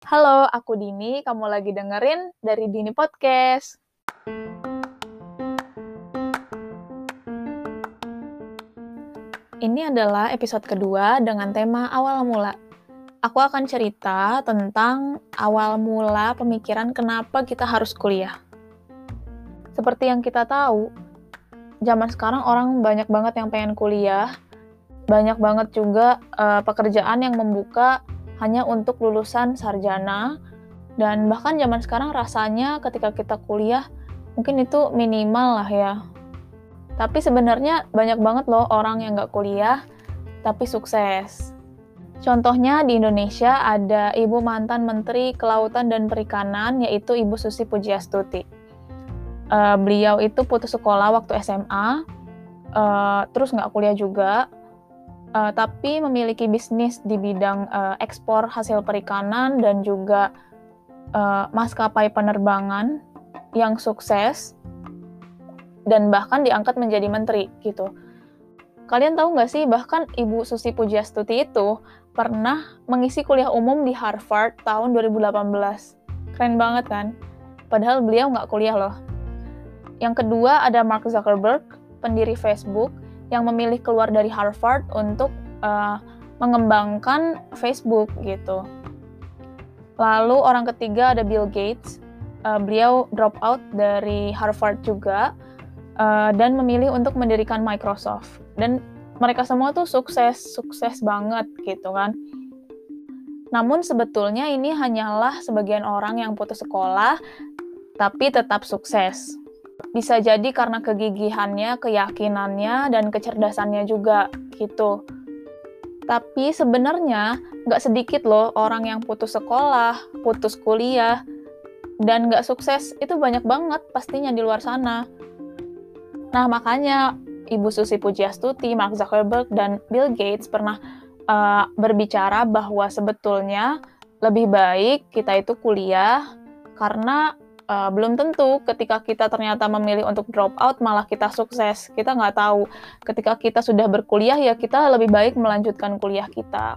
Halo, aku Dini. Kamu lagi dengerin dari Dini Podcast. Ini adalah episode kedua dengan tema awal mula. Aku akan cerita tentang awal mula pemikiran kenapa kita harus kuliah. Seperti yang kita tahu, zaman sekarang orang banyak banget yang pengen kuliah, banyak banget juga uh, pekerjaan yang membuka hanya untuk lulusan sarjana. Dan bahkan zaman sekarang rasanya ketika kita kuliah mungkin itu minimal lah ya. Tapi sebenarnya banyak banget loh orang yang nggak kuliah tapi sukses. Contohnya di Indonesia ada ibu mantan menteri kelautan dan perikanan yaitu ibu Susi Pujiastuti. Uh, beliau itu putus sekolah waktu SMA uh, eh, terus nggak kuliah juga uh, tapi memiliki bisnis di bidang uh, ekspor hasil perikanan dan juga uh, maskapai penerbangan yang sukses dan bahkan diangkat menjadi menteri gitu. Kalian tahu nggak sih bahkan Ibu Susi Pujiastuti itu pernah mengisi kuliah umum di Harvard tahun 2018. Keren banget kan? Padahal beliau nggak kuliah loh. Yang kedua ada Mark Zuckerberg, pendiri Facebook, yang memilih keluar dari Harvard untuk uh, mengembangkan Facebook gitu. Lalu orang ketiga ada Bill Gates. Uh, beliau drop out dari Harvard juga uh, dan memilih untuk mendirikan Microsoft. Dan mereka semua tuh sukses, sukses banget gitu kan. Namun sebetulnya ini hanyalah sebagian orang yang putus sekolah tapi tetap sukses. Bisa jadi karena kegigihannya, keyakinannya, dan kecerdasannya juga gitu. Tapi sebenarnya nggak sedikit loh orang yang putus sekolah, putus kuliah, dan nggak sukses itu banyak banget pastinya di luar sana. Nah makanya Ibu Susi Pujiastuti, Mark Zuckerberg, dan Bill Gates pernah uh, berbicara bahwa sebetulnya lebih baik kita itu kuliah karena uh, belum tentu ketika kita ternyata memilih untuk drop out malah kita sukses. Kita nggak tahu. Ketika kita sudah berkuliah ya kita lebih baik melanjutkan kuliah kita.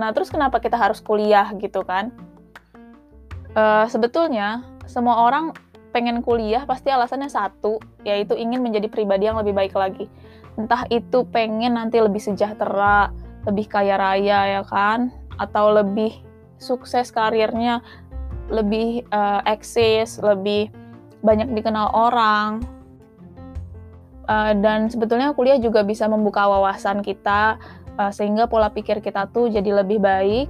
Nah terus kenapa kita harus kuliah gitu kan? Uh, sebetulnya semua orang pengen kuliah pasti alasannya satu, yaitu ingin menjadi pribadi yang lebih baik lagi. Entah itu pengen nanti lebih sejahtera, lebih kaya raya ya kan, atau lebih sukses karirnya, lebih uh, eksis, lebih banyak dikenal orang. Uh, dan sebetulnya kuliah juga bisa membuka wawasan kita uh, sehingga pola pikir kita tuh jadi lebih baik.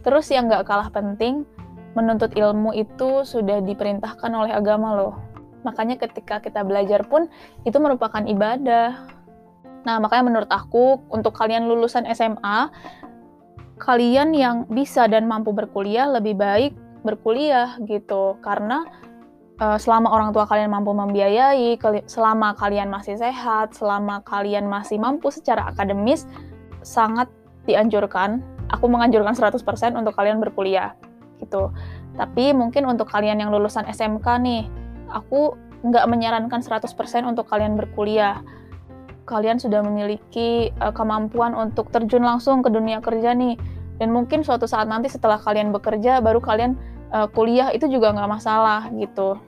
Terus yang nggak kalah penting, menuntut ilmu itu sudah diperintahkan oleh agama loh. Makanya ketika kita belajar pun itu merupakan ibadah. Nah, makanya menurut aku untuk kalian lulusan SMA kalian yang bisa dan mampu berkuliah lebih baik berkuliah gitu karena uh, selama orang tua kalian mampu membiayai, selama kalian masih sehat, selama kalian masih mampu secara akademis sangat dianjurkan. Aku menganjurkan 100% untuk kalian berkuliah gitu. Tapi mungkin untuk kalian yang lulusan SMK nih, aku nggak menyarankan 100% untuk kalian berkuliah. Kalian sudah memiliki uh, kemampuan untuk terjun langsung ke dunia kerja nih. Dan mungkin suatu saat nanti setelah kalian bekerja baru kalian uh, kuliah itu juga nggak masalah gitu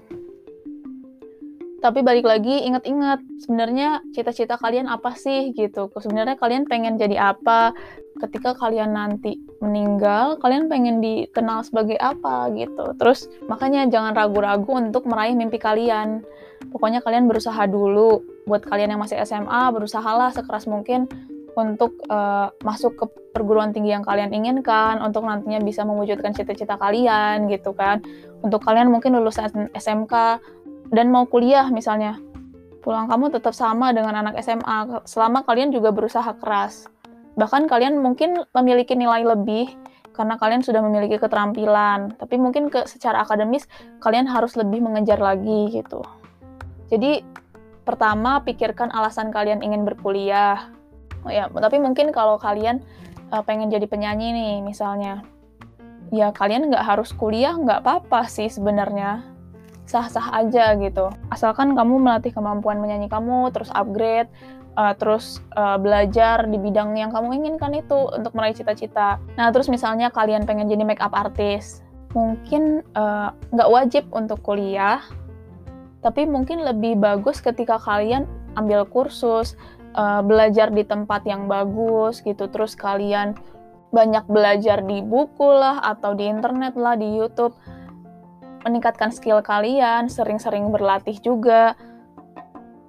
tapi balik lagi inget-inget sebenarnya cita-cita kalian apa sih gitu. Sebenarnya kalian pengen jadi apa? Ketika kalian nanti meninggal kalian pengen dikenal sebagai apa gitu. Terus makanya jangan ragu-ragu untuk meraih mimpi kalian. Pokoknya kalian berusaha dulu. Buat kalian yang masih SMA berusahalah sekeras mungkin untuk uh, masuk ke perguruan tinggi yang kalian inginkan, untuk nantinya bisa mewujudkan cita-cita kalian gitu kan. Untuk kalian mungkin lulusan SMK dan mau kuliah misalnya, pulang kamu tetap sama dengan anak SMA selama kalian juga berusaha keras. Bahkan kalian mungkin memiliki nilai lebih karena kalian sudah memiliki keterampilan, tapi mungkin ke secara akademis kalian harus lebih mengejar lagi gitu. Jadi pertama pikirkan alasan kalian ingin berkuliah, Oh ya, tapi mungkin kalau kalian uh, pengen jadi penyanyi nih misalnya, ya kalian nggak harus kuliah, nggak apa-apa sih sebenarnya. Sah-sah aja gitu. Asalkan kamu melatih kemampuan menyanyi kamu, terus upgrade, uh, terus uh, belajar di bidang yang kamu inginkan itu untuk meraih cita-cita. Nah, terus misalnya kalian pengen jadi makeup artist, mungkin nggak uh, wajib untuk kuliah, tapi mungkin lebih bagus ketika kalian ambil kursus, uh, belajar di tempat yang bagus gitu, terus kalian banyak belajar di buku lah atau di internet lah di YouTube meningkatkan skill kalian sering-sering berlatih juga.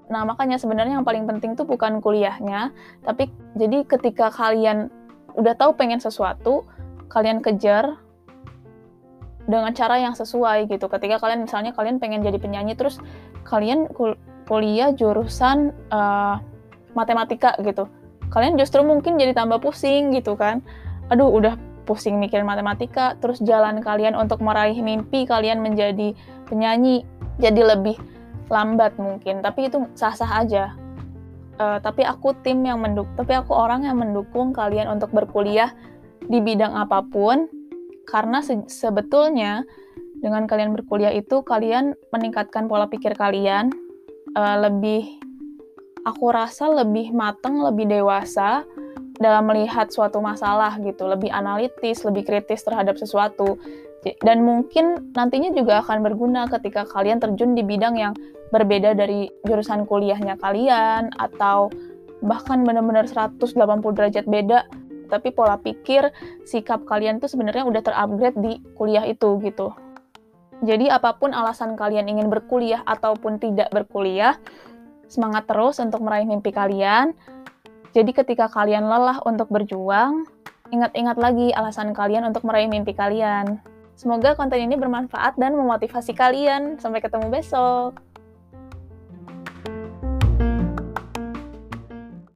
Nah makanya sebenarnya yang paling penting tuh bukan kuliahnya tapi jadi ketika kalian udah tahu pengen sesuatu kalian kejar dengan cara yang sesuai gitu. Ketika kalian misalnya kalian pengen jadi penyanyi terus kalian kul kuliah jurusan uh, matematika gitu. Kalian justru mungkin jadi tambah pusing gitu kan. Aduh udah pusing mikirin matematika, terus jalan kalian untuk meraih mimpi kalian menjadi penyanyi jadi lebih lambat mungkin, tapi itu sah-sah aja. Uh, tapi aku tim yang menduk, tapi aku orang yang mendukung kalian untuk berkuliah di bidang apa pun, karena se sebetulnya dengan kalian berkuliah itu kalian meningkatkan pola pikir kalian uh, lebih, aku rasa lebih matang, lebih dewasa, dalam melihat suatu masalah gitu, lebih analitis, lebih kritis terhadap sesuatu. Dan mungkin nantinya juga akan berguna ketika kalian terjun di bidang yang berbeda dari jurusan kuliahnya kalian atau bahkan benar-benar 180 derajat beda tapi pola pikir, sikap kalian tuh sebenarnya udah terupgrade di kuliah itu gitu. Jadi apa pun alasan kalian ingin berkuliah ataupun tidak berkuliah, semangat terus untuk meraih mimpi kalian. Jadi ketika kalian lelah untuk berjuang, ingat-ingat lagi alasan kalian untuk meraih mimpi kalian. Semoga konten ini bermanfaat dan memotivasi kalian. Sampai ketemu besok.